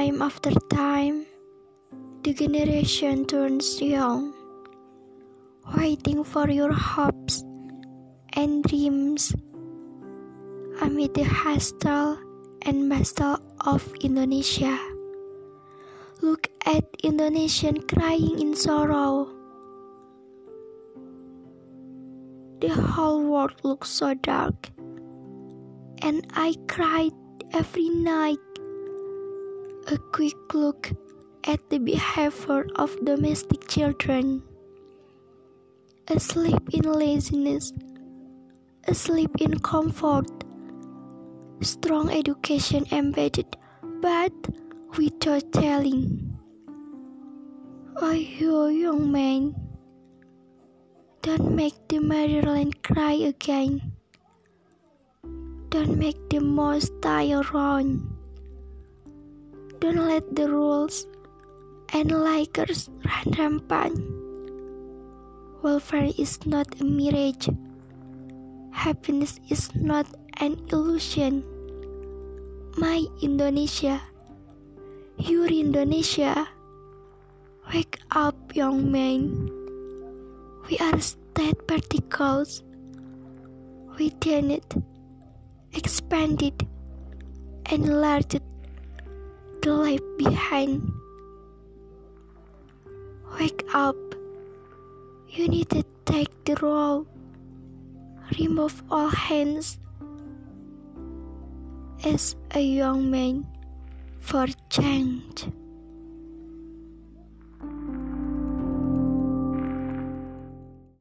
Time after time, the generation turns young, waiting for your hopes and dreams amid the hustle and bustle of Indonesia. Look at Indonesian crying in sorrow. The whole world looks so dark, and I cried every night. A quick look at the behavior of domestic children, asleep in laziness, asleep in comfort, strong education embedded, but without telling. Oh, you young man, don't make the motherland cry again. Don't make the most tired run. Don't let the rules and likers run rampant. Welfare is not a mirage. Happiness is not an illusion. My Indonesia, your Indonesia, wake up, young man. We are state particles within it, expand it, and enlarged the life behind. Wake up. You need to take the role. Remove all hands as a young man for change.